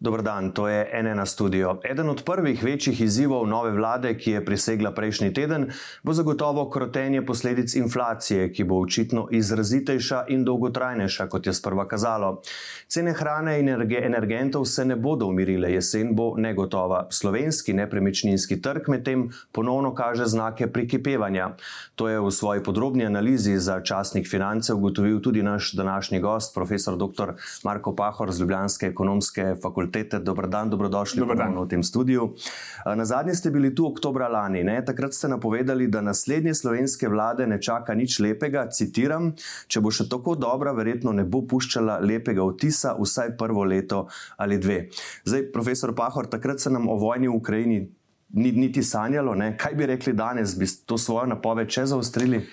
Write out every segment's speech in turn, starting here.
Dobro dan, to je NN studio. Eden od prvih večjih izzivov nove vlade, ki je prisegla prejšnji teden, bo zagotovo krotenje posledic inflacije, ki bo očitno izrazitejša in dolgotrajnejša, kot je sprva kazalo. Cene hrane in energentov se ne bodo umirile, jesen bo negotova. Slovenski nepremičninski trg medtem ponovno kaže znake prikipevanja. To je v svoji podrobni analizi za časnik finance ugotovil tudi naš današnji gost, profesor dr. Marko Pahor z Ljubljanske ekonomske fakultete fakultete. Dobro dan, dobrodošli v tem studiu. Na zadnji ste bili tu oktobra lani. Ne? Takrat ste napovedali, da naslednje slovenske vlade ne čaka nič lepega. Citiram: Če bo še tako dobra, verjetno ne bo puščala lepega vtisa, vsaj prvo leto ali dve. Zdaj, profesor Pahor, takrat se nam o vojni v Ukrajini ni niti sanjalo. Ne? Kaj bi rekli danes, bi to svojo napoved še zaostrili?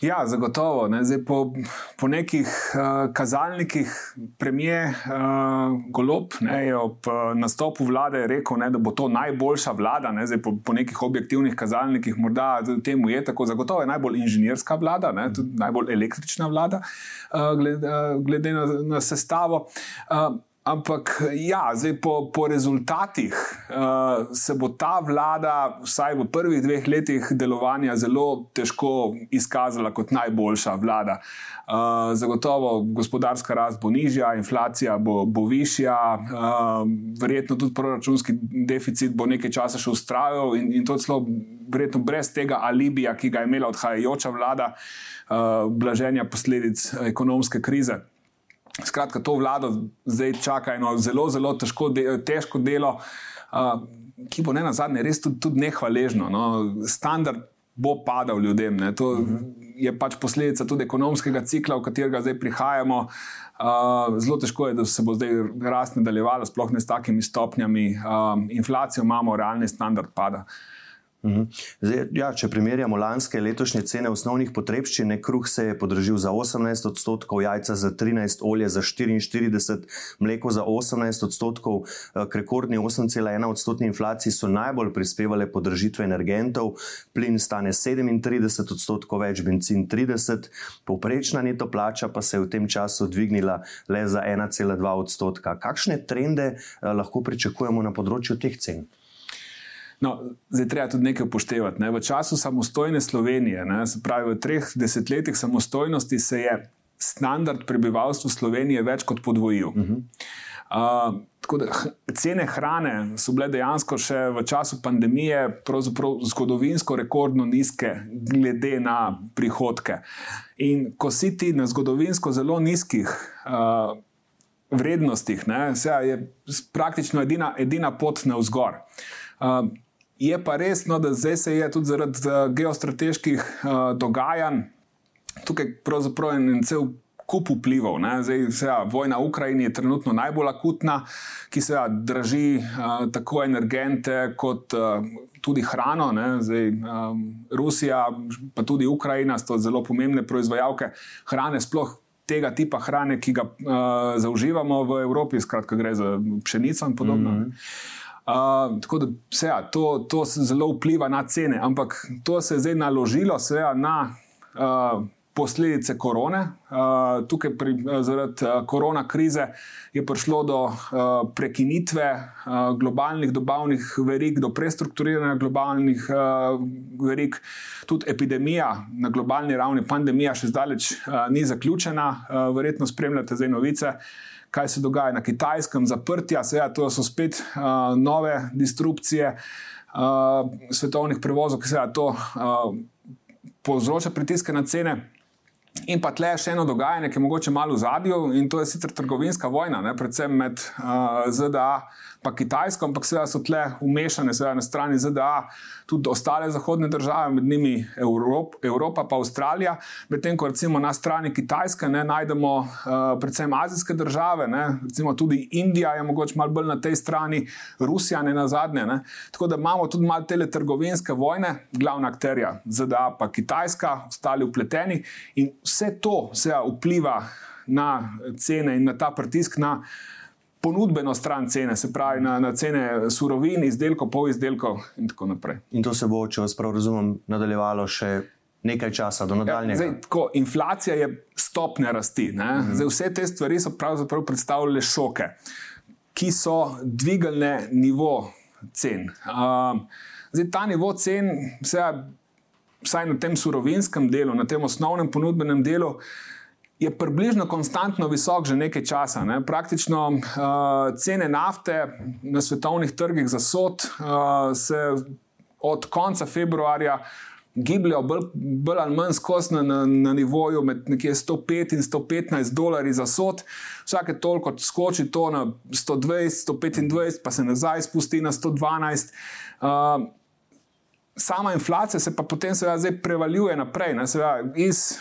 Ja, zagotovo. Ne. Zdaj, po, po nekih uh, kazalnikih, premije uh, Golop ne, je ob uh, nastopu vlade rekel, ne, da bo to najboljša vlada. Ne. Zdaj, po, po nekih objektivnih kazalnikih, morda temu je tako. Zagotovo je najbolj inženirska vlada, ne, tudi najbolj električna vlada, uh, glede, uh, glede na, na sestavo. Uh, Ampak, ja, zdaj po, po rezultatih uh, se bo ta vlada, vsaj v prvih dveh letih delovanja, zelo težko izkazala kot najboljša vlada. Uh, zagotovo gospodarska rast bo nižja, inflacija bo, bo višja, uh, verjetno tudi proračunski deficit bo nekaj časa še ustrajal in, in to celo verjetno brez tega alibija, ki ga je imela odhajajoča vlada, uh, blaženja posledic ekonomske krize. Skratka, to vlado zdaj čaka eno zelo, zelo težko, de, težko delo, uh, ki bo ne na zadnje res tudi, tudi nehvaležno. No. Standard bo padal ljudem. Ne. To uh -huh. je pač posledica tudi ekonomskega cikla, v katerega zdaj prihajamo. Uh, zelo težko je, da se bo zdaj rast nadaljevala, sploh ne s takimi stopnjami. Uh, inflacijo imamo, realni standard pada. Uh. Zdaj, ja, če primerjamo lanske letošnje cene osnovnih potrebščin, kruh se je podražil za 18 odstotkov, jajca za 13, olje za 44, mleko za 18 odstotkov, eh, k rekordni 8,1 odstotni inflaciji so najbolj prispevale podražitve energentov, plin stane 37 odstotkov več, benzin 30, povprečna neto plača pa se je v tem času dvignila le za 1,2 odstotka. Kakšne trende eh, lahko pričakujemo na področju teh cen? No, zdaj treba tudi nekaj upoštevati. Ne. V času samostojne Slovenije, ne, se pravi v treh desetletjih samostojnosti, se je standard prebivalstva Slovenije več kot podvojil. Uh -huh. uh, da, cene hrane so bile dejansko še v času pandemije zgodovinsko rekordno nizke, glede na prihodke. In ko si ti na zgodovinsko zelo nizkih. Uh, Vrednostih, ne, je praktično edina, edina pot na vzgor. Uh, Je pa res, no, da zdaj se je tudi zaradi uh, geostrateških uh, dogajanj tukaj pravzaprav en cel kup vplivov. Zdaj, seja, vojna v Ukrajini je trenutno najbolj akutna, ki se draži uh, tako energente kot uh, tudi hrano. Zdaj, um, Rusija, pa tudi Ukrajina sta zelo pomembne proizvajalke hrane, sploh. Tega tipa hrane, ki ga uh, zaužívamo v Evropi, skratka, gre za pšenico in podobno. Mm -hmm. Uh, tako da se, ja, to, to zelo vpliva na cene, ampak to se je zdaj naložilo seveda, na uh, posledice korone. Uh, tukaj, pri, zaradi uh, korona krize, je prišlo do uh, prekinitve uh, globalnih dobavnih verig, do prestrukturiranja globalnih uh, verig. Tudi epidemija na globalni ravni, pandemija, še zdaleč uh, ni zaključena, uh, verjetno spremljate zdaj novice. Uh, kaj se dogaja na kitajskem, zaprtja, seveda, to so spet uh, nove disrupcije uh, svetovnih prevozov, ki se to uh, povzroča pritiske na cene. In pa tle še eno dogajanje, ki je mogoče malo v zadju, in to je sicer trgovinska vojna, ne, predvsem med uh, ZDA in Kitajsko, ampak seveda so tle umešane, seveda na strani ZDA, tudi ostale zahodne države, med njimi Evrop, Evropa in Avstralija. Medtem ko recimo na strani Kitajske ne, najdemo uh, predvsem azijske države, ne, recimo tudi Indija je mogoče malo bolj na tej strani, Rusija ne na zadnje. Ne. Tako da imamo tudi malo te trgovinske vojne, glavna akterja ZDA in Kitajska, ostali upleteni vse to se vpliva na cene in na ta pritisk na ponudbeno stran cene, se pravi na, na cene surovin, izdelkov, polizdelkov in tako naprej. In to se bo, če vas prav razumem, nadaljevalo še nekaj časa do nadaljnjega. Ja, zdaj, tako, inflacija je stopnja rasti. Mm -hmm. zdaj, vse te stvari so pravzaprav predstavljale šoke, ki so dvigali nivo cen. Uh, zdaj, ta nivo cen, vsaj na tem surovinskem delu, na tem osnovnem ponudbenem delu, je približno konstantno visok že nekaj časa. Ne? Praktično uh, cene nafte na svetovnih trgih za sod uh, se od konca februarja gibljajo bolj, bolj ali manj skozi na, na, na nivoju med 105 in 115 dolarji za sod. Vsake toliko skoči to na 120, 125, pa se nazaj spusti na 112. Uh, sama inflacija se pa potem seveda prevaljuje naprej, ne, seveda, iz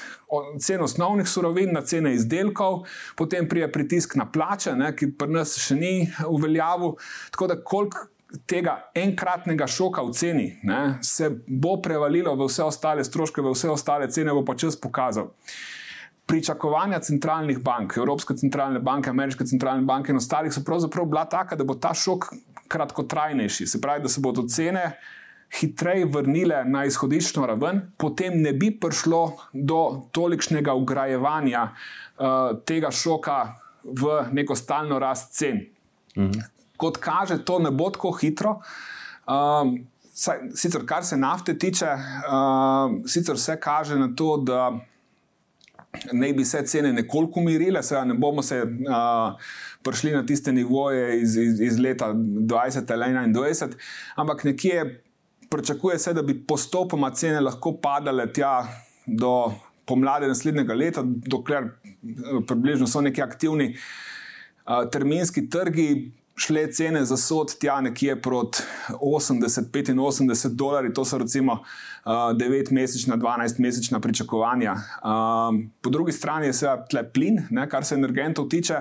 cen osnovnih surovin na cene izdelkov, potem prije pritisk na plače, ne, ki pri nas še ni uveljavil. Tako da koliko tega enkratnega šoka v ceni ne, se bo prevalilo v vse ostale stroške, v vse ostale cene, bo pa čas pokazal. Pričakovanja centralnih bank, Evropske centralne banke, Ameriške centralne banke in ostalih so pravzaprav bila taka, da bo ta šok kratkotrajnejši. Se pravi, da se bodo cene hitreje vrnile na izhodiščno raven, potem ne bi prišlo do tolikšnega ugrajevanja uh, tega šoka v neko stalno rast cen. Mhm. Kot kaže, to ne bo tako hitro. Um, saj, sicer, kar se nafte tiče, uh, sicer vse kaže na to, da naj bi se cene nekoliko umirile, seveda ne bomo se uh, prišli na tiste nivoje iz, iz, iz leta 2020 ali 2021, ampak nekje pričakuje se, da bi postopoma cene lahko padale tja do pomladi naslednjega leta, dokler eh, približno so neki aktivni uh, terminski trgi. Šle cene za sod tja nekje proti 80-85 dolarji, to so recimo uh, 9-mesečna, 12-mesečna pričakovanja. Uh, po drugi strani je seveda tle plin, ne, kar se energentov tiče.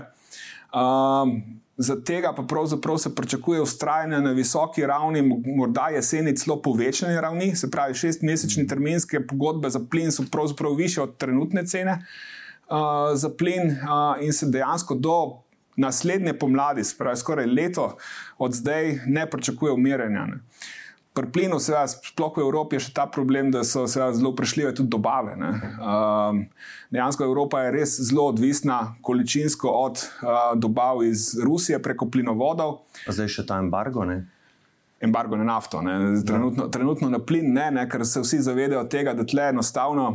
Uh, Za tega pa pravzaprav se pričakuje ustrajanje na visoki ravni, morda jeseni celo povečanje ravni, se pravi, šestmesečne terminske pogodbe za plin so pravzaprav više od trenutne cene uh, za plin uh, in se dejansko do naslednje pomladi, se pravi, skoraj leto od zdaj, ne pričakuje umiranja. Ne. Pri plinu, seveda, sploh v Evropi je še ta problem, da so seveda, zelo prešljive tudi dobave. Um, dejansko Evropa je res zelo odvisna količinsko od uh, dobav iz Rusije preko plinovodov. Pa zdaj še ta embargo? Ne? Embargo na nafto, trenutno, trenutno na plin, ne, ne, ker se vsi zavedajo tega, da tle enostavno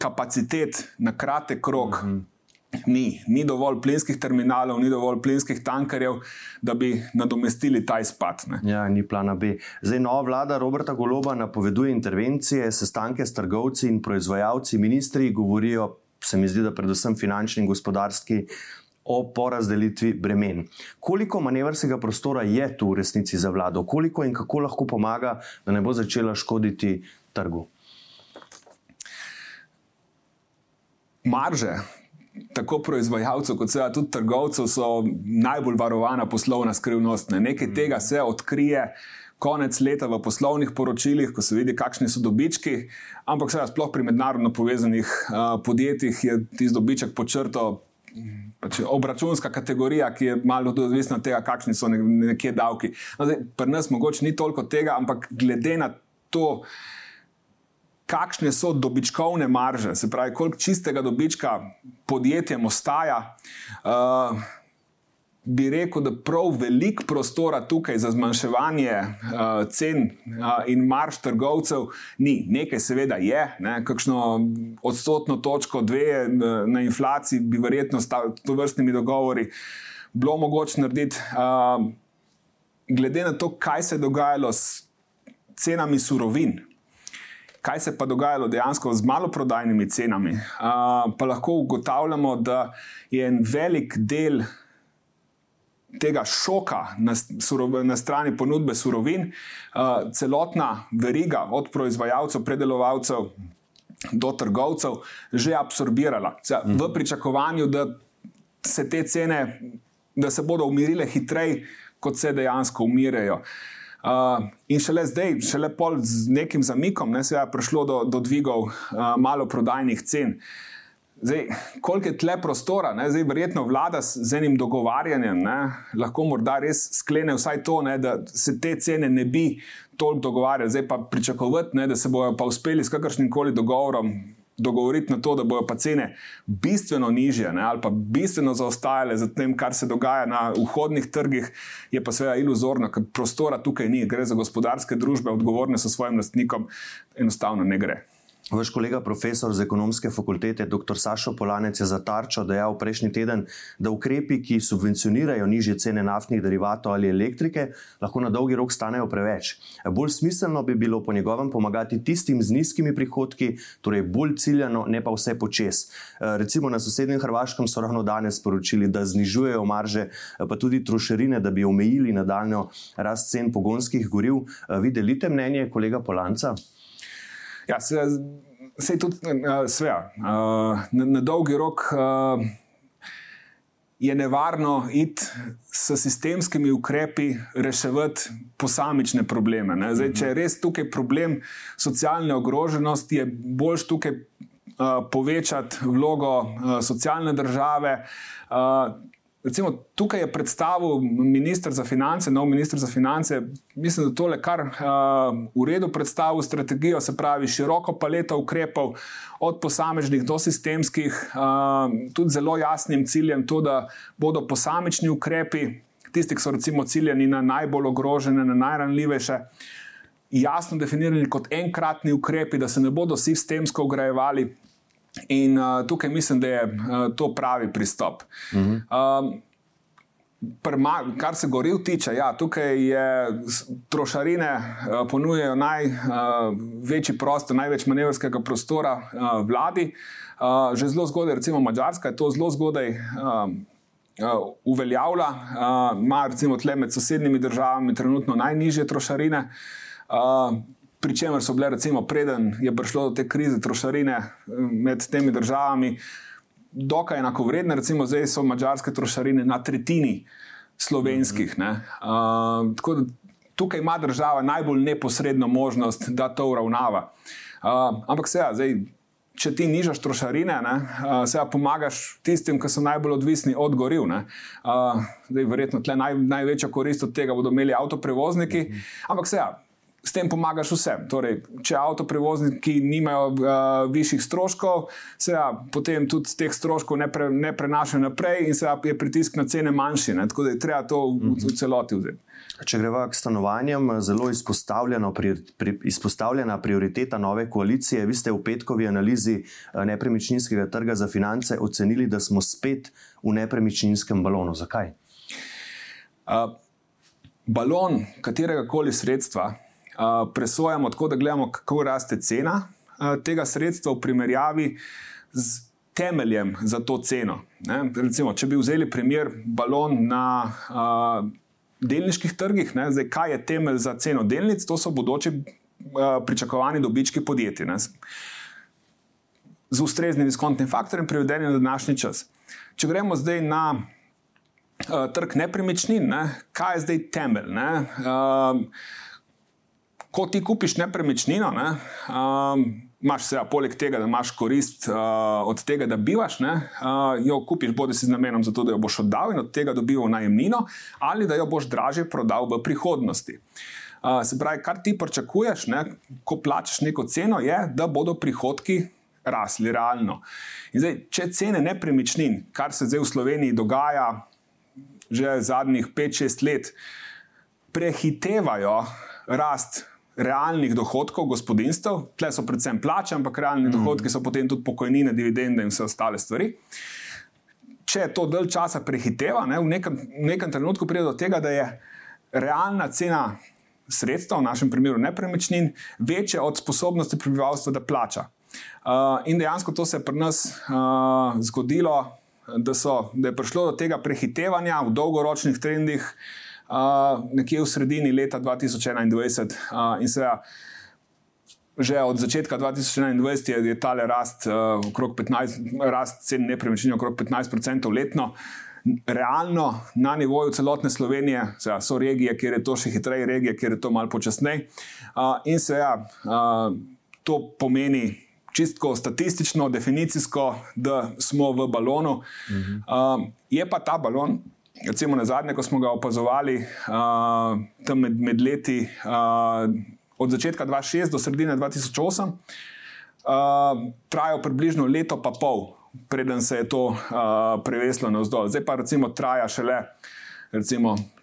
kapacitet na kratek rok. Uh mhm. Ni, ni dovolj plinskih terminalov, ni dovolj plinskih tankerjev, da bi nadomestili ta izpad. Ne. Ja, ni plana B. Zdaj, nova vlada Roberta Goloba napoveduje intervencije, sestanke s trgovci in proizvajalci, ministri govorijo, se mi zdi, da predvsem finančni in gospodarski. O porazdelitvi bremen. Koliko manevrskega prostora je tu v resnici za vlado, koliko in kako lahko pomaga, da ne bo začela škoditi trgu? Marže, tako proizvajalcev, kot seveda tudi trgovcev, so najbolj varovana poslovna skrivnost. Ne. Nekaj mm. tega se odkrije. Konec leta v poslovnih poročilih, ko se vidi, kakšni so dobički, ampak seveda, sploh pri mednarodno povezanih uh, podjetjih je tisti dobiček počrto pač obračunska kategorija, ki je malo odvisna od tega, kakšni so nekje davki. No, zdaj, pri nas mogoče ni toliko tega, ampak glede na to, kakšne so dobičkovne marže, se pravi, koliko čistega dobička podjetjem ostaja. Uh, Bi rekel, da prav veliko prostora tukaj za zmanjševanje uh, cen uh, in marš trgovcev ni. Nekaj, seveda, je, ne? kakšno odstotno točko, dve na inflaciji, bi verjetno s to vrstnimi dogovori bilo mogoče narediti. Uh, glede na to, kaj se je dogajalo s cenami surovin, kaj se pa dogajalo dejansko z maloprodajnimi cenami, uh, pa lahko ugotavljamo, da je en velik del tega šoka na, na strani ponudbe surovin, uh, celotna veriga od proizvajalcev, predelovalcev do trgovcev, že absorbirala. Zdaj, v mhm. pričakovanju, da se te cene, da se bodo umirile hitreje, kot se dejansko umirajo. Uh, Uh, in šele zdaj, šele z nekim zamikom, ne, se je prišlo do, do dvigov uh, maloprodajnih cen. Zdaj, koliko je tle prostora, ne? zdaj verjetno vlada z enim dogovarjanjem, ne? lahko morda res sklene vsaj to, ne? da se te cene ne bi toliko dogovarjali, zdaj pa pričakovati, ne? da se bodo pa uspeli s kakršnim koli dogovorom dogovoriti na to, da bodo pa cene bistveno nižje ne? ali pa bistveno zaostajale za tem, kar se dogaja na vhodnih trgih, je pa seveda iluzorno, ker prostora tukaj ni, gre za gospodarske družbe, odgovorne so svojim lastnikom, enostavno ne gre. Vaš kolega, profesor z ekonomske fakultete, dr. Sašo Polanec, je za tarčo dejal prejšnji teden, da ukrepi, ki subvencionirajo nižje cene naftnih derivatov ali elektrike, lahko na dolgi rok stanejo preveč. Bolj smiselno bi bilo po njegovem pomagati tistim z nizkimi prihodki, torej bolj ciljano, ne pa vse počes. Recimo na sosednjem Hrvaškem so ravno danes sporočili, da znižujejo marže, pa tudi trošarine, da bi omejili nadaljno rast cen pogonskih goriv. Vi delite mnenje kolega Polanca? Ja, se, se tudi uh, sveja. Uh, na, na dolgi rok uh, je nevarno iti s sistemskimi ukrepi reševati posamične probleme. Zdaj, če je res tukaj problem socialne ogroženosti, je boljš tukaj uh, povečati vlogo uh, socialne države. Uh, Recimo, tukaj je predstavil ministr za finance, nov ministr za finance. Mislim, da tole kar uh, v redu predstavil strategijo, se pravi, široko paleto ukrepov, od posameznih do sistemskih, uh, tudi zelo jasnim ciljem, to, da bodo posamični ukrepi, tisti, ki so recimo ciljeni na najbolj ogrožene, na najranljivejše. Jasno definirani kot enkratni ukrepi, da se ne bodo sistemsko ugrajevali, In uh, tukaj mislim, da je uh, to pravi pristop. Uh -huh. um, Prma, kar se goril tiče, ja, tukaj je trošarine uh, ponujajo največji uh, prostor, največ manevrskega prostora uh, vladi. Uh, že zelo zgodaj, recimo Mačarska je to zelo zgodaj uh, uh, uveljavila, uh, ima recimo tle med sosednjimi državami trenutno najnižje trošarine. Uh, pri čemer so bile, recimo, preden je prišlo do te krize trošarine eh, med temi državami, dokaj enako vredne. Recimo, zdaj so mačarske trošarine na tretjini slovenskih. Uh, tako da tukaj ima država najbolj neposredno možnost, da to uravnava. Uh, ampak se ja, zdaj. Če ti nižaš trošarine, ne, uh, se ja pomagaš tistim, ki so najbolj odvisni od goriv. Uh, zdaj, verjetno naj, največjo korist od tega bodo imeli avtoprevozniki, ampak se ja, s tem pomagaš vsem. Torej, če avtoprevozniki nimajo uh, višjih stroškov, se ja, potem tudi teh stroškov ne, pre, ne prenašajo naprej in se ja, je pritisk na cene manjši. Ne? Tako da je treba to v, v celoti vzeti. Če greva k stanovanjem, zelo pri, pri, izpostavljena prioriteta nove koalicije. Vi ste v petkovi analizi nepremičninskega trga za finance ocenili, da smo spet v nepremičninskem balonu. Zakaj? Uh, balon katerega koli sredstva presojamo tako, da gledamo, kako raste cena tega sredstva v primerjavi z temeljem za to ceno. Recimo, če bi vzeli primer balon na uh, delniških trgih, ne? Zdaj, kaj je temelj za ceno delnic, to so bodoči uh, pričakovani dobički podjetij. Ne? Z ustreznim diskontnim faktorjem, prevedeni na današnji čas. Če gremo zdaj na uh, trg nepremičnin, ne? kaj je zdaj temelj? Uh, ko ti kupiš nepremičnino, ne, um, imaš se, poleg tega, da imaš korist uh, od tega, da bivaš, ne, uh, jo kupiš bodi si z namenom, zato, da jo boš oddal in od tega dobival najemnino, ali da jo boš dražje prodal v prihodnosti. Uh, se pravi, kar ti pričakuješ, ne, ko plačeš neko ceno, je, da bodo prihodki rasli realno. Zdaj, če cene nepremičnin, kar se zdaj v Sloveniji dogaja že zadnjih 5-6 let, prehitevajo rast realnih dohodkov gospodinstv, tle so predvsem plače, ampak realni mm. dohodki so potem tudi pokojnine, dividende in vse ostale stvari. Če to dalj časa prehiteva, ne, v, nekem, v nekem trenutku pride do tega, da je realna cena sredstev, v našem primeru nepremičnin, večja od sposobnosti prebivalstva, da plača. Uh, in dejansko to se je pri nas uh, zgodilo, da, so, da je prišlo do tega prehitevanja v dolgoročnih trendih, uh, nekje v sredini leta 2021. Uh, in seveda, že od začetka 2021 je, je tale rast, uh, okrog 15, rast cen nepremičnin okrog 15% letno. Realno na nivoju celotne Slovenije seveda, so regije, kjer je to še hitreje, regije, kjer je to malo počasneje. Uh, in seveda, uh, to pomeni čistko statistično, definicijsko, da smo v balonu. Mhm. Uh, je pa ta balon, recimo na zadnje, ko smo ga opazovali, uh, tam med, med leti uh, od začetka 2006 do sredine 2008, uh, trajal približno leto pa pol. Preden se je to uh, preveslo na vzdolj, zdaj pa recimo traja šele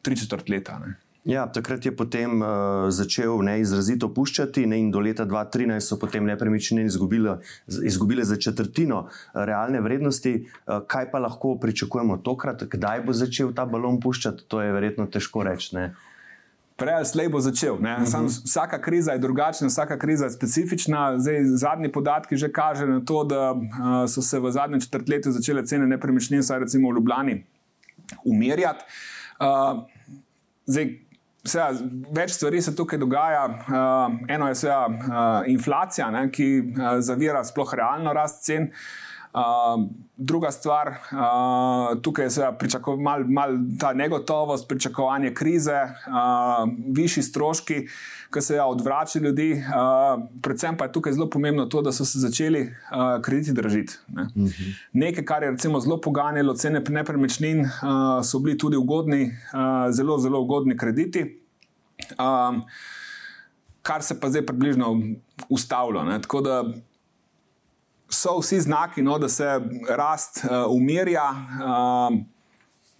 tri četrt leta. Ne. Ja, takrat je potem uh, začel ne, izrazito puščati, ne, in do leta 2013 so potem nepremičnine izgubile, izgubile za četrtino uh, realne vrednosti. Uh, kaj pa lahko pričakujemo tokrat, kdaj bo začel ta balon puščati, to je verjetno težko reči. Prej ali slej bo začel. Uh mhm. -huh. Sam, vsaka kriza je drugačna, vsaka kriza je specifična. Zdaj, zadnji podatki že kažejo na to, da uh, so se v zadnjem četrtletju začele cene nepremičnin, saj recimo v Ljubljani, umirjati. Uh, zdaj, Seveda, več stvari se tukaj dogaja. Uh, eno je seveda, uh, inflacija, ne, ki uh, zavira sploh realno rast cen. Uh, druga stvar, uh, tukaj je malo mal ta negotovost, pričakovanje krize, uh, višji stroški, ki se ja, odvračajo ljudi. Uh, predvsem pa je tukaj zelo pomembno to, da so se začeli uh, krediti držiti. Ne. Uh mhm. -huh. Nekaj, kar je zelo poganjalo cene nepremičnin, uh, so bili tudi ugodni, uh, zelo, zelo ugodni krediti. Um, kar se pa zdaj približno ustavlja. Tako da so vsi znaki, no, da se rast uh, umirja. Um,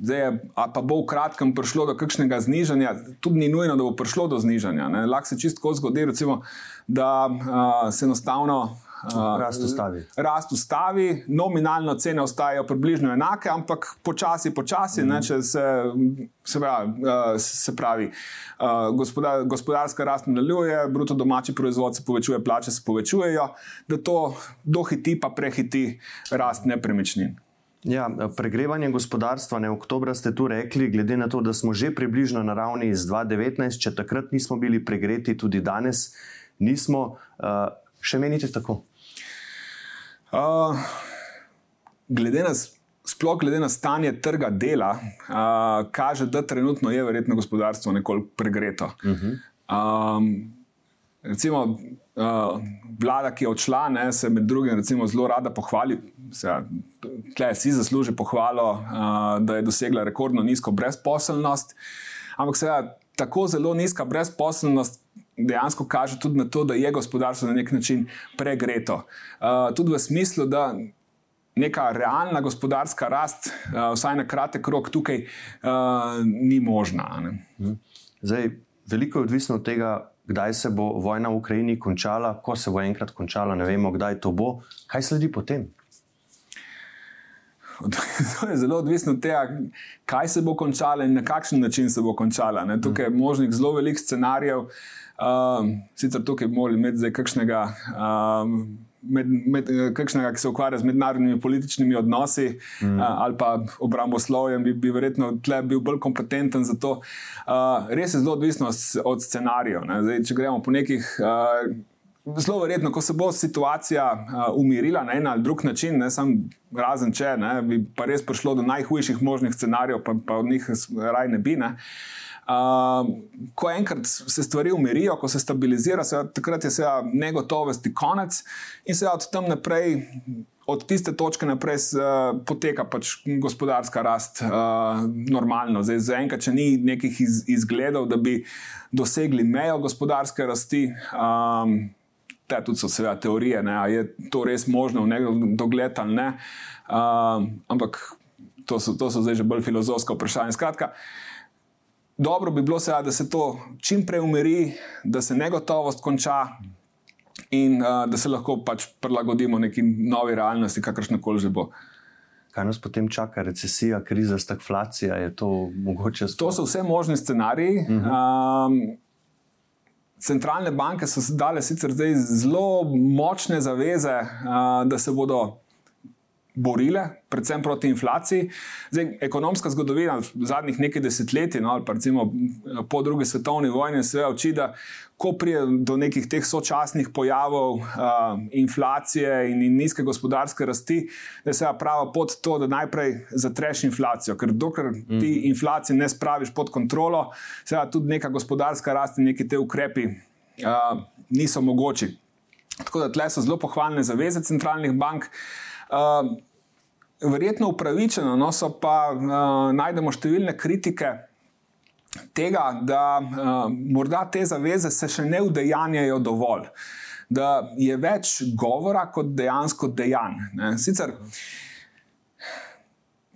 Zdaj je, pa bo v kratkem prišlo do kakšnega znižanja, tudi ni nujno, da bo prišlo do znižanja. Lahko se čisto zgodi, recimo, da uh, se enostavno rast ustavi. Rast ustavi, nominalno cene ostajajo približno enake, ampak počasi, počasi, mm. ne, če se, se, pravi, se pravi, gospodar, gospodarska rast nadaljuje, bruto domači proizvod se povečuje, plače se povečujejo, da to dohiti pa prehiti rast nepremičnin. Ja, pregrevanje gospodarstva, ne oktober ste tu rekli, glede na to, da smo že približno na ravni iz 2019, če takrat nismo bili pregreti, tudi danes nismo. Uh, še menite tako? Uh, glede na, sploh glede na stanje trga dela, uh, kaže, da trenutno je verjetno gospodarstvo nekoliko pregreto. Uh -huh. um, recimo, uh, vlada, ki je odšla, ne, se med drugim recimo, zelo rada pohvali. Tukaj si zasluži pohvalo, uh, da je dosegla rekordno nizko brezposelnost. Ampak seveda, tako zelo nizka brezposelnost dejansko kaže tudi na to, da je gospodarstvo na nek način pregreto. Uh, tudi v smislu, da neka realna gospodarska rast, uh, vsaj na kratek rok, tukaj uh, ni možna. Mhm. Zdaj, veliko je odvisno od tega. Kdaj se bo vojna v Ukrajini končala, ko se bo enkrat končala, ne vemo, kdaj to bo. Kaj sledi potem? To je zelo odvisno od tega, kaj se bo končalo in na kakšen način se bo končala. Ne? Tukaj je možnih zelo velik scenarijev. Uh, Um, sicer tukaj bi morali imeti zdaj kakšnega, um, med, med, kakšnega, ki se ukvarja z mednarodnimi političnimi odnosi mm. uh, ali pa obramboslovjem, bi, bi verjetno bil bolj kompetenten za to. Uh, res je zelo odvisno od scenarijev. Zdaj, če gremo po nekih. Uh, Zelo verjetno, ko se bo situacija uh, umirila na en ali drug način, ne samo razen če, ne, bi pa res prišlo do najhujših možnih scenarijev, pa, pa od njih raj ne bi. Ne. Uh, Uh, ko enkrat se stvari umirijo, ko se stabilizira, se, takrat je seveda negotovosti konec in se od tam naprej. Od tiste točke naprej uh, poteka pač gospodarska rast uh, normalno. Zdaj, za enkrat, če ni nekih iz, izgledov, da bi dosegli mejo gospodarske rasti, um, te tudi so seveda teorije, ne, je to res možno v nedogled ali ne. Uh, ampak to so, to so zdaj že bolj filozofska vprašanja. Skratka, uh, dobro bi bilo, seveda, da se to čim prej umiri, da se negotovost konča in uh, da se lahko pač prilagodimo neki novi realnosti, kakršna koli že bo. Kaj nas potem čaka, recesija, kriza, stagflacija? To, to so vse možni scenariji. Uh -huh. um, centralne banke so dale sicer zdaj zelo močne zaveze, uh, da se bodo borile, predvsem proti inflaciji. Zdaj, ekonomska zgodovina zadnjih nekaj desetletij, no, ali pa recimo po drugi svetovni vojni, se uči, da ko pride do nekih teh sočasnih pojavov uh, inflacije in, in nizke gospodarske rasti, da se prava pot to, da najprej zatreš inflacijo. Ker dokler ti mm. inflacije ne spraviš pod kontrolo, se tudi neka gospodarska rast in neki te ukrepi uh, niso mogoči. Tako da tle so zelo pohvalne zaveze centralnih bank. Uh, verjetno upravičeno, no so pa uh, najdemo številne kritike. Tega, da uh, morda te zaveze se še ne udejanjajo dovolj, da je več govora kot dejansko dejanj. Sicer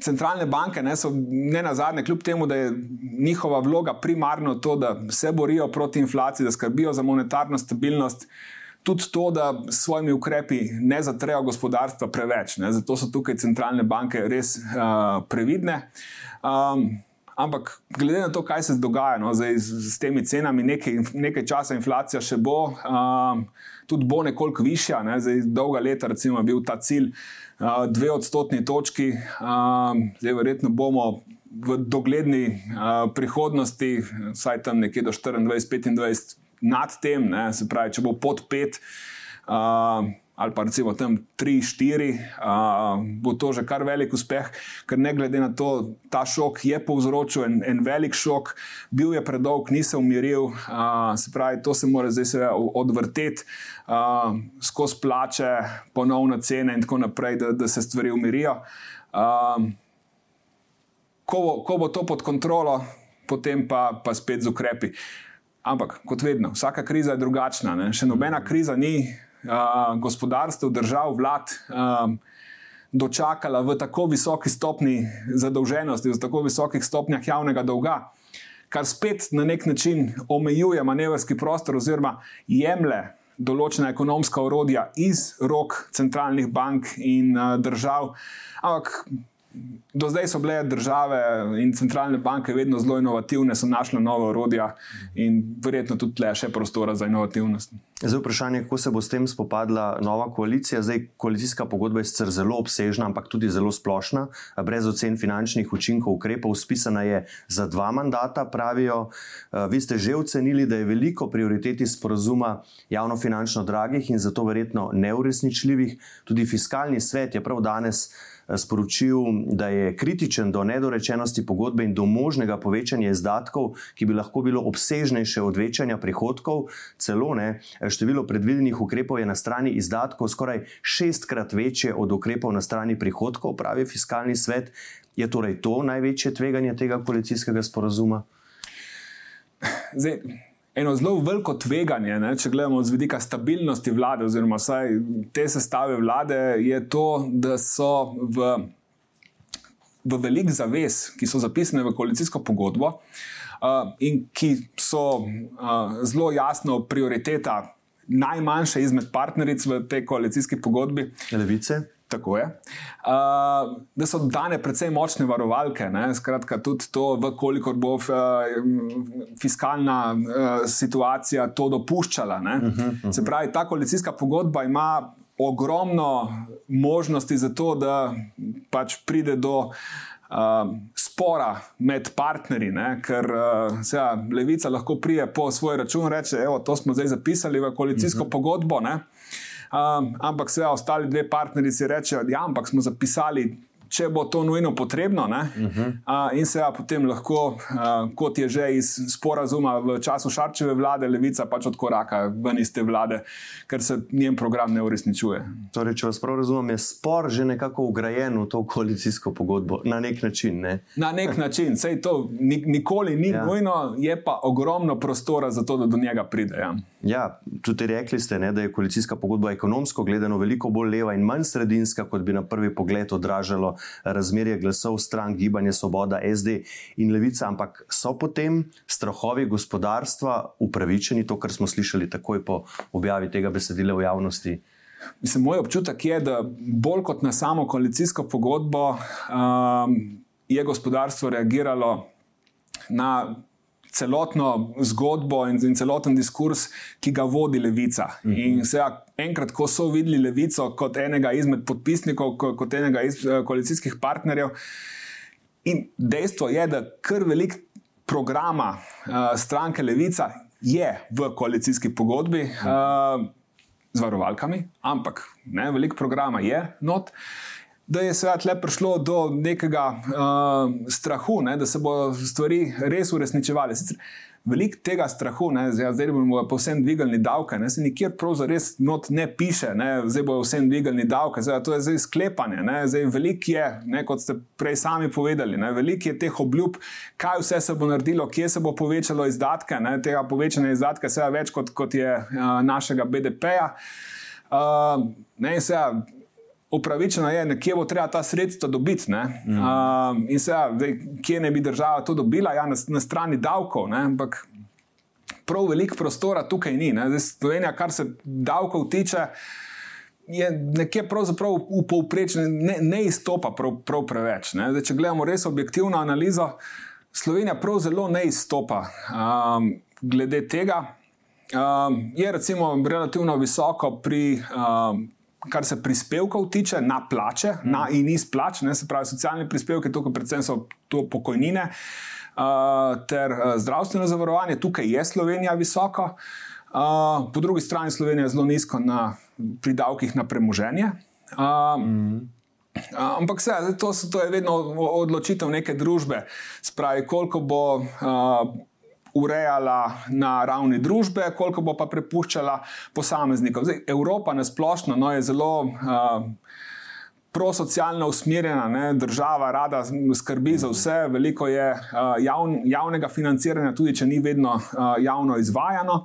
centralne banke ne, so ne na zadnje, kljub temu, da je njihova vloga primarno to, da se borijo proti inflaciji, da skrbijo za monetarno stabilnost. Tudi to, da s svojimi ukrepi ne zatrejo gospodarstva preveč. Ne. Zato so tukaj centralne banke res uh, previdne. Um, ampak, glede na to, kaj se dogaja no, zdaj, z, z temi cenami, nekaj, nekaj časa inflacija še bo, um, tudi bo nekoliko višja. Ne. Zdaj, dolga leta, recimo, je bil ta cilj dve odstotni točki. Zdaj, verjetno bomo v dogledni prihodnosti, vsaj tam nekje do 24-25, nad tem, ne, se pravi, če bo pod pet ali pa recimo tam 3-4, uh, bo to že kar velik uspeh, ker ne glede na to, ta šok je povzročil en, en velik šok, bil je predolg, ni se umiril, uh, se pravi, to se mora zdaj odvrteti uh, skozi plače, ponovne cene in tako naprej, da, da se stvari umirijo. Uh, ko, bo, ko bo to pod kontrolo, potem pa, pa spet z ukrepi. Ampak, kot vedno, vsaka kriza je drugačna. Ne? Še nobena kriza ni gospodarstev, držav, vlad um, dočakala v tako visoki stopni zadolženosti, v tako visokih stopnjah javnega dolga, kar spet na nek način omejuje manevrski prostor oziroma jemlje določena ekonomska orodja iz rok centralnih bank in uh, držav. Ampak Do zdaj so bile države in centralne banke vedno zelo inovativne, so našle nove orodja in verjetno tudi tle še prostora za inovativnost. Zdaj vprašanje, kako se bo s tem spopadla nova koalicija. Zdaj, koalicijska pogodba je sicer zelo obsežna, ampak tudi zelo splošna, brez ocen finančnih učinkov ukrepov, spisana je za dva mandata, pravijo. Vi ste že ocenili, da je veliko prioriteti sporozuma javno-finančno dragih in zato verjetno neuresničljivih. Tudi fiskalni svet je prav danes sporočil, da je kritičen do nedorečenosti pogodbe in do možnega povečanja izdatkov, ki bi lahko bilo obsežnejše od večanja prihodkov. Celo ne, število predvidenih ukrepov je na strani izdatkov skoraj šestkrat večje od ukrepov na strani prihodkov, pravi fiskalni svet. Je torej to največje tveganje tega koalicijskega sporazuma? Zdaj, eno zelo veliko tveganje, ne, če gledamo z vidika stabilnosti vlade, oziroma vsaj te sestave vlade, je to, da so v, v velik zavez, ki so zapisane v koalicijsko pogodbo uh, in ki so uh, zelo jasno prioriteta najmanjše izmed partneric v tej koalicijski pogodbi. Levice. Tako je. Uh, da so dane precej močne varovalke, ne? skratka, tudi to, koliko bo uh, fiskalna uh, situacija to dopuščala. Uh -huh, uh -huh. Se pravi, ta koalicijska pogodba ima ogromno možnosti za to, da pač pride do uh, spora med partnerji, ne? ker uh, seveda, levica lahko prije po svoj račun in reče: Evo, to smo zdaj zapisali v koalicijsko uh -huh. pogodbo. Ne? Um, ampak se ostali dve partnerici rečejo, da ja, smo zapisali če bo to nujno potrebno. Uh -huh. uh, in se potem lahko, uh, kot je že iz sporazuma v času Šarčeve vlade, levica pač odkoraka ven iz te vlade, ker se njen program ne uresničuje. Torej, če vas prav razumem, je spor že nekako ugrajen v to koalicijsko pogodbo na nek način. Ne? Na nek način, sej to nikoli ni ja. nujno, je pa ogromno prostora za to, da do njega pride. Ja. Ja, tudi rekli ste, ne, da je koalicijska pogodba ekonomsko gledano veliko bolj leva in manj sredinska, kot bi na prvi pogled odražalo razmerje glasov stran Gibanja Svoboda, SD in Levica, ampak so potem strahovi gospodarstva upravičeni, to, kar smo slišali takoj po objavi tega besedila v javnosti. Mislim, moj občutek je, da bolj kot na samo koalicijsko pogodbo um, je gospodarstvo reagiralo na celotno zgodbo in, in celoten diskurs, ki ga vodi levica. Mm -hmm. In se, enkrat, ko so videli levico kot enega izmed podpisnikov, kot enega iz uh, koalicijskih partnerjev, in dejstvo je, da kar velik programa uh, stranke Levica je v koalicijski pogodbi. Uh, Z varovalkami, ampak ne, veliko programa je not. Uh, da je svet le prišlo do nekega uh, strahu, ne, da se bodo stvari res uresničevale. Sicer veliko tega strahu, ne, zdaj, zdaj bomo pa vsem dvigali davke, ne, se nikjer pravzaprav not ne piše, ne, zdaj bomo vsem dvigali davke, zdaj, to je zdaj sklepanje, ne, zdaj veliko je, ne, kot ste prej sami povedali, veliko je teh obljub, kaj vse se bo naredilo, kje se bo povečalo izdatke, ne, tega povečanja izdatka je več kot, kot je uh, našega BDP-ja. Uh, ne, se, upravičeno je, nekje bo treba ta sredstva dobiti. Mm. Uh, in se, zdaj, kje ne bi država to dobila, ja, na, na strani davkov. Ne? Ampak prav veliko prostora tukaj ni. Zdaj, Slovenija, kar se davkov tiče. Je nekje pravzaprav v povprečju, ne, ne izstopa prav, prav preveč. Zdaj, če gledamo res objektivno analizo, Slovenija prav zelo ne izstopa um, glede tega. Um, je recimo relativno visoko pri um, kar se prispevkov tiče, na plače, mm. na in iz plač, ne, se pravi, socialne prispevke, tukaj predvsem so to pokojnine uh, ter uh, zdravstveno zavarovanje, tukaj je Slovenija visoko, uh, po drugi strani Slovenija zelo nizko na pridavkih na premoženje. Uh, mm. Ampak vse, to, to je vedno odločitev neke družbe, spravi, koliko bo uh, urejala na ravni družbe, koliko bo pa prepuščala posameznikov. Zdaj, Evropa na splošno no, je zelo. Uh, Prosocialno usmerjena ne, država, rada skrbi za vse, veliko je uh, javn, javnega financiranja, tudi če ni vedno uh, javno izvajano.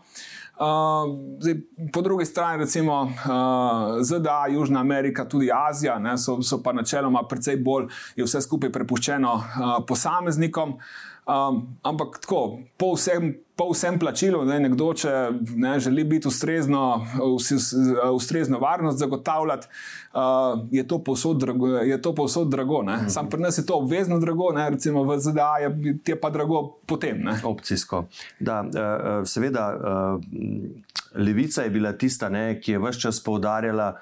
Uh, zdaj, po drugi strani, recimo uh, ZDA, Južna Amerika, tudi Azija, ne, so, so pa načeloma precej bolj, je vse skupaj prepuščeno uh, posameznikom. Uh, Um, ampak tako, po vsem, po vsem plačilu, ne, nekdo, če ne, želi biti ustrezno, ustrezno varnost zagotavljati, uh, je to povsod drago. Je to povsod drago mm -hmm. Sam pri nas je to obvezno drago, ne, recimo v ZDA je, je pa drago potem. Ne. Opcijsko. Da, uh, seveda, uh, levica je bila tista, ne, ki je vse čas poudarjala.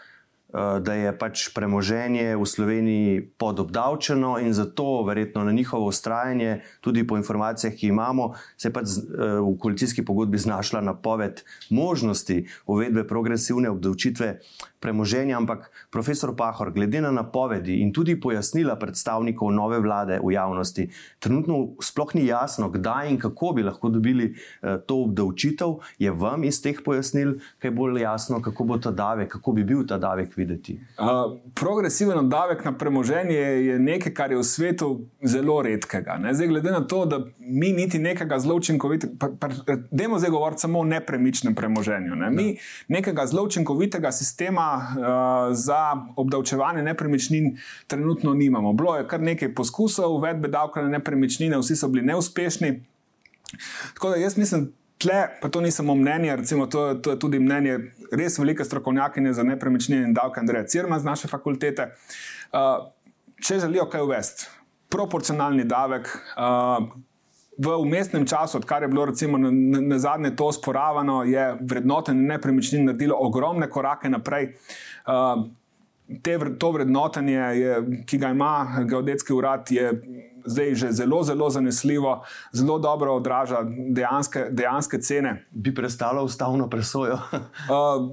Eh, da je pač premoženje v Sloveniji podobdavčeno in zato, verjetno na njihovo ustrajanje, tudi po informacijah, ki imamo, se je pač eh, v koalicijski pogodbi znašla napoved možnosti uvedbe progresivne obdavčitve premoženja, ampak profesor Pahor, glede na napovedi in tudi pojasnila predstavnikov nove vlade v javnosti, trenutno sploh ni jasno, kdaj in kako bi lahko dobili eh, to obdavčitev. Je vam iz teh pojasnil kaj bolj jasno, kako bo ta davek, kako bi bil ta davek videti? Uh, progresiven davek na premoženje je nekaj, kar je v svetu zelo redkega. Ne? Zdaj, glede na to, da mi niti nekega zelo učinkovitega, dajmo zdaj govoriti samo o nepremičnem premoženju. Ne? Mi nekega zelo učinkovitega sistema uh, za obdavčevanje nepremičnin trenutno nimamo. Bilo je kar nekaj poskusov uvedbe davka na nepremičnine, vsi so bili neuspešni. Tako da jaz mislim, tle, pa to ni samo mnenje, recimo, to, to je tudi mnenje res velike strokovnjakinje za nepremičnine in davke, Andreja Cirma z naše fakultete. Uh, če želijo kaj uvesti, proporcionalni davek. Uh, v umestnem času, odkar je bilo recimo, na, na zadnje to sporavano, je vrednotenje nepremičnin naredilo ogromne korake naprej. Uh, te, to vrednotenje, je, ki ga ima geodetski urad, je zdaj že zelo, zelo zanesljivo, zelo dobro odraža dejanske, dejanske cene. Bi prestalo ustavno presojo? uh,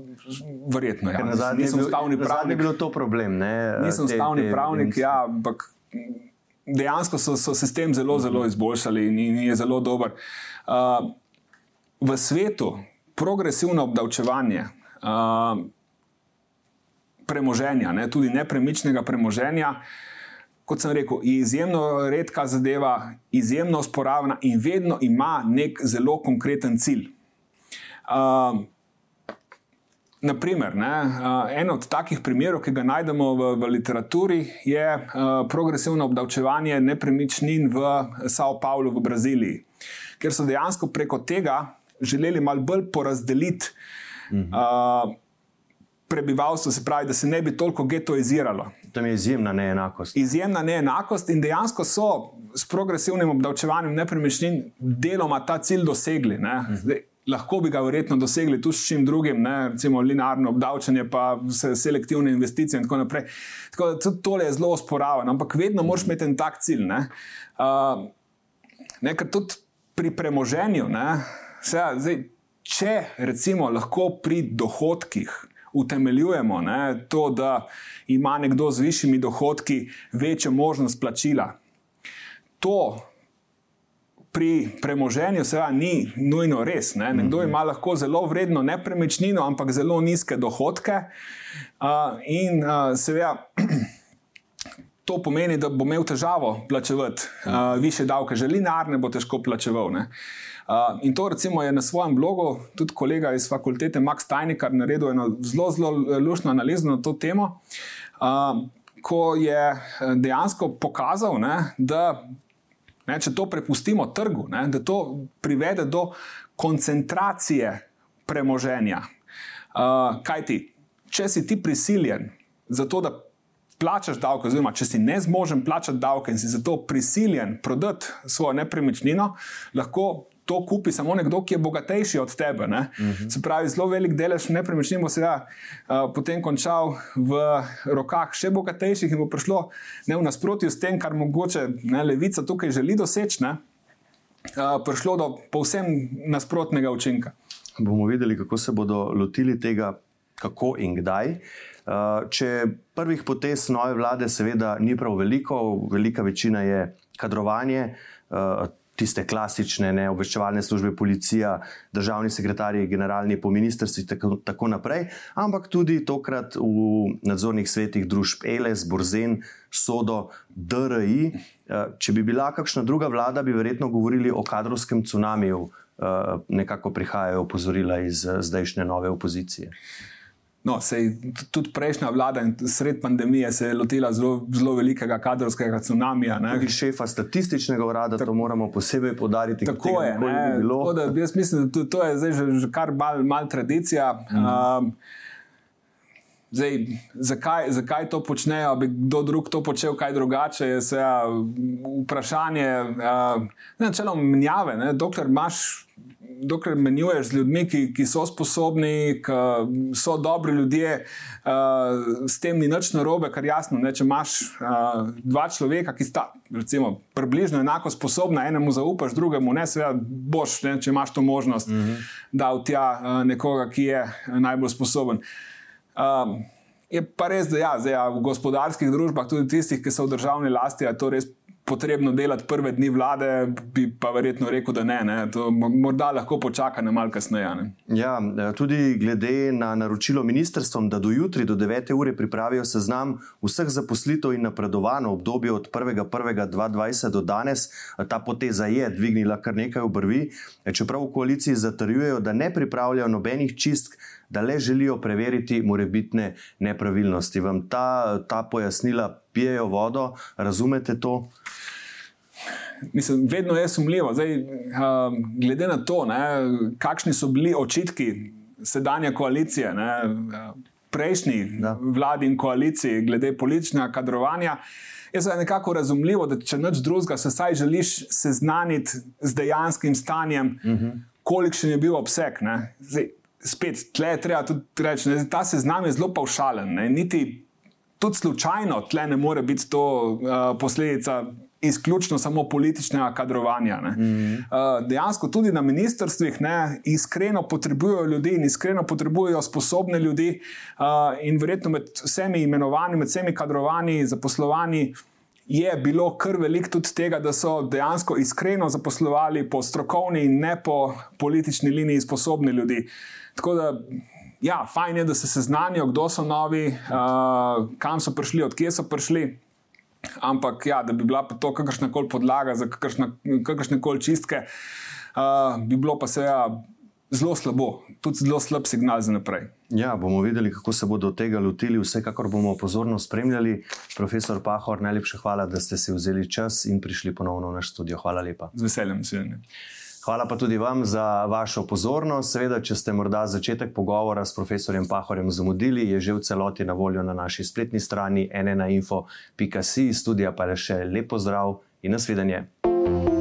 verjetno, ja. Nisem ustavni pravnik. Ne bi bilo to problem. Ne? Nisem ustavni pravnik, ja, ampak dejansko so, so se s tem zelo, zelo izboljšali in, in je zelo dober. Uh, v svetu progresivno obdavčevanje uh, premoženja, ne, tudi nepremičnega premoženja, kot sem rekel, je izjemno redka zadeva, izjemno sporavna in vedno ima nek zelo konkreten cilj. Uh, Naprimer, ne, en od takih primerov, ki ga najdemo v, v literaturi, je progresivno obdavčevanje nepremičnin v Sao Paulo v Braziliji, ker so dejansko preko tega želeli malo bolj porazdeliti mhm. uh, prebivalstvo, se pravi, da se ne bi toliko getoiziralo. Tam je izjemna neenakost. Izjemna neenakost in dejansko so s progresivnim obdavčevanjem nepremičnin deloma ta cilj dosegli. Ne. Mhm. Zdaj, lahko bi ga verjetno dosegli tudi s čim drugim, ne? recimo linearno obdavčanje, pa selektivne investicije in tako naprej. Tako da tudi tole je zelo osporavano, ampak vedno moraš imeti en tak cilj. Ne? Uh, ne, ker tudi pri premoženju, ne, se, zdaj, če recimo lahko pri dohodkih. Utemeljujemo ne, to, da ima nekdo z višjimi dohodki večjo možnost plačila. To pri premoženju seveda ni nujno res. Ne? Nekdo ima lahko zelo vredno nepremičnino, ampak zelo nizke dohodke. Uh, in uh, seveda. To pomeni, da bo imel težavo plačevati uh, više davke, že linear ne bo težko plačeval. Uh, in to recimo je na svojem blogu tudi kolega iz fakultete Max Tajnikar naredil eno zelo, zelo lušno analizo na to temo, uh, ko je dejansko pokazal, ne, da Ne, če to prepustimo trgu, ne, da to privede do koncentracije premoženja. Uh, kaj ti, če si ti prisiljen za to, da plačaš davke, oziroma če si ne zmožen plačati davke in si zato prisiljen prodati svojo nepremičnino, lahko to kupi samo nekdo, ki je bogatejši od tebe. Uh mhm. -huh. Se pravi, zelo velik delež nepremičnin bo seveda uh, potem končal v rokah še bogatejših in bo prišlo ne v nasprotju s tem, kar mogoče ne, levica tukaj želi doseči, uh, prišlo do povsem nasprotnega učinka. Bomo videli, kako se bodo lotili tega, kako in kdaj. Uh, če prvih potez nove vlade, seveda, ni prav veliko, velika večina je kadrovanje. Uh, tiste klasične ne, obveščevalne službe, policija, državni sekretarji, generalni po ministrstvih in tako, tako naprej, ampak tudi tokrat v nadzornih svetih družb ELES, Borzen, Sodo, DRI. Eh, če bi bila kakšna druga vlada, bi verjetno govorili o kadrovskem cunamiju, eh, nekako prihajajo opozorila iz eh, zdajšnje nove opozicije. No, sej, tudi prejšnja vlada in sred pandemije se je lotila zelo, zelo velikega kadrovskega tsunamija. Tudi šefa statističnega urada, tako, to moramo posebej podariti. Tako je. Tako da, jaz mislim, da to, to je zdaj že, že kar mal, mal tradicija. Mhm. Um, Zdaj, zakaj, zakaj to počnejo, bi kdo drug to počel, kaj drugače, je se vprašanje. Uh, Načeloma, menjave. Dokler imaš dokler menjuješ z ljudmi, ki, ki so sposobni, ki so dobri ljudje, uh, s tem ni nič narobe, ker jasno, ne, če imaš uh, dva človeka, ki sta recimo, približno enako sposobna, enemu zaupaš, drugemu ne, seveda boš, ne, če imaš to možnost, mm -hmm. da v tja uh, nekoga, ki je najbolj sposoben. Uh, Je pa res, da ja, zdaj, ja, v gospodarskih družbah, tudi tistih, ki so v državni lasti, je to res potrebno delati prve dni vlade, bi pa verjetno rekel, da ne. ne. To morda lahko počaka na malce kasneje. Ne. Ja, tudi glede na naročilo ministrstvom, da do jutri, do 9. ure, pripravijo seznam vseh zaposlitev in napredovanj v obdobju od 1.1.2020 do danes, ta poteza je dvignila kar nekaj obrvi. Čeprav v koaliciji zatrjujejo, da ne pripravljajo nobenih čistk. Da le želijo preveriti morebitne nepravilnosti. Vam ta, ta pojasnila pijejo vodo, razumete to? Mislim, vedno je sumljivo. Zdaj, uh, glede na to, ne, kakšni so bili očitki sedanje koalicije, ne, prejšnji da. vladi in koaliciji, glede političnega kadrovanja, je zdaj nekako razumljivo, da če noč drugega se saj želiš seznaniti z dejanskim stanjem, uh mhm. -huh. kolikšen je bil obseg. Zdaj, spet, tle treba tudi reči, da ta seznam je zelo paušalen. Niti tudi slučajno tle ne more biti to uh, posledica izključno samo političnega kadrovanja. Mm -hmm. uh, dejansko tudi na ministrstvih ne, iskreno potrebujejo ljudi in iskreno potrebujejo sposobne ljudi, uh, in verjetno med vsemi imenovanji, med vsemi kadrovanji, zaposlovanji. Je bilo kar veliko tudi tega, da so dejansko iskreno zaposlovali po strokovni in ne po politični liniji sposobni ljudi. Tako da ja, fajn je, da se seznanijo, kdo so novi, uh, kam so prišli, odkje so prišli. Ampak, ja, da bi bila to kakršna koli podlaga za kakršne koli čistke, uh, bi bilo pa seveda zelo slabo, tudi zelo slab signal za naprej. Ja, bomo videli, kako se bodo tega lotili. Vsekakor bomo pozorno spremljali. Profesor Pahor, najlepša hvala, da ste si vzeli čas in prišli ponovno v naš studio. Hvala lepa. Z veseljem, seveda. Hvala pa tudi vam za vašo pozornost. Seveda, če ste morda začetek pogovora s profesorjem Pahorjem zamudili, je že v celoti na voljo na naši spletni strani enenainfo.com. Studija pa je še lepo zdrav in nasvidenje. thank you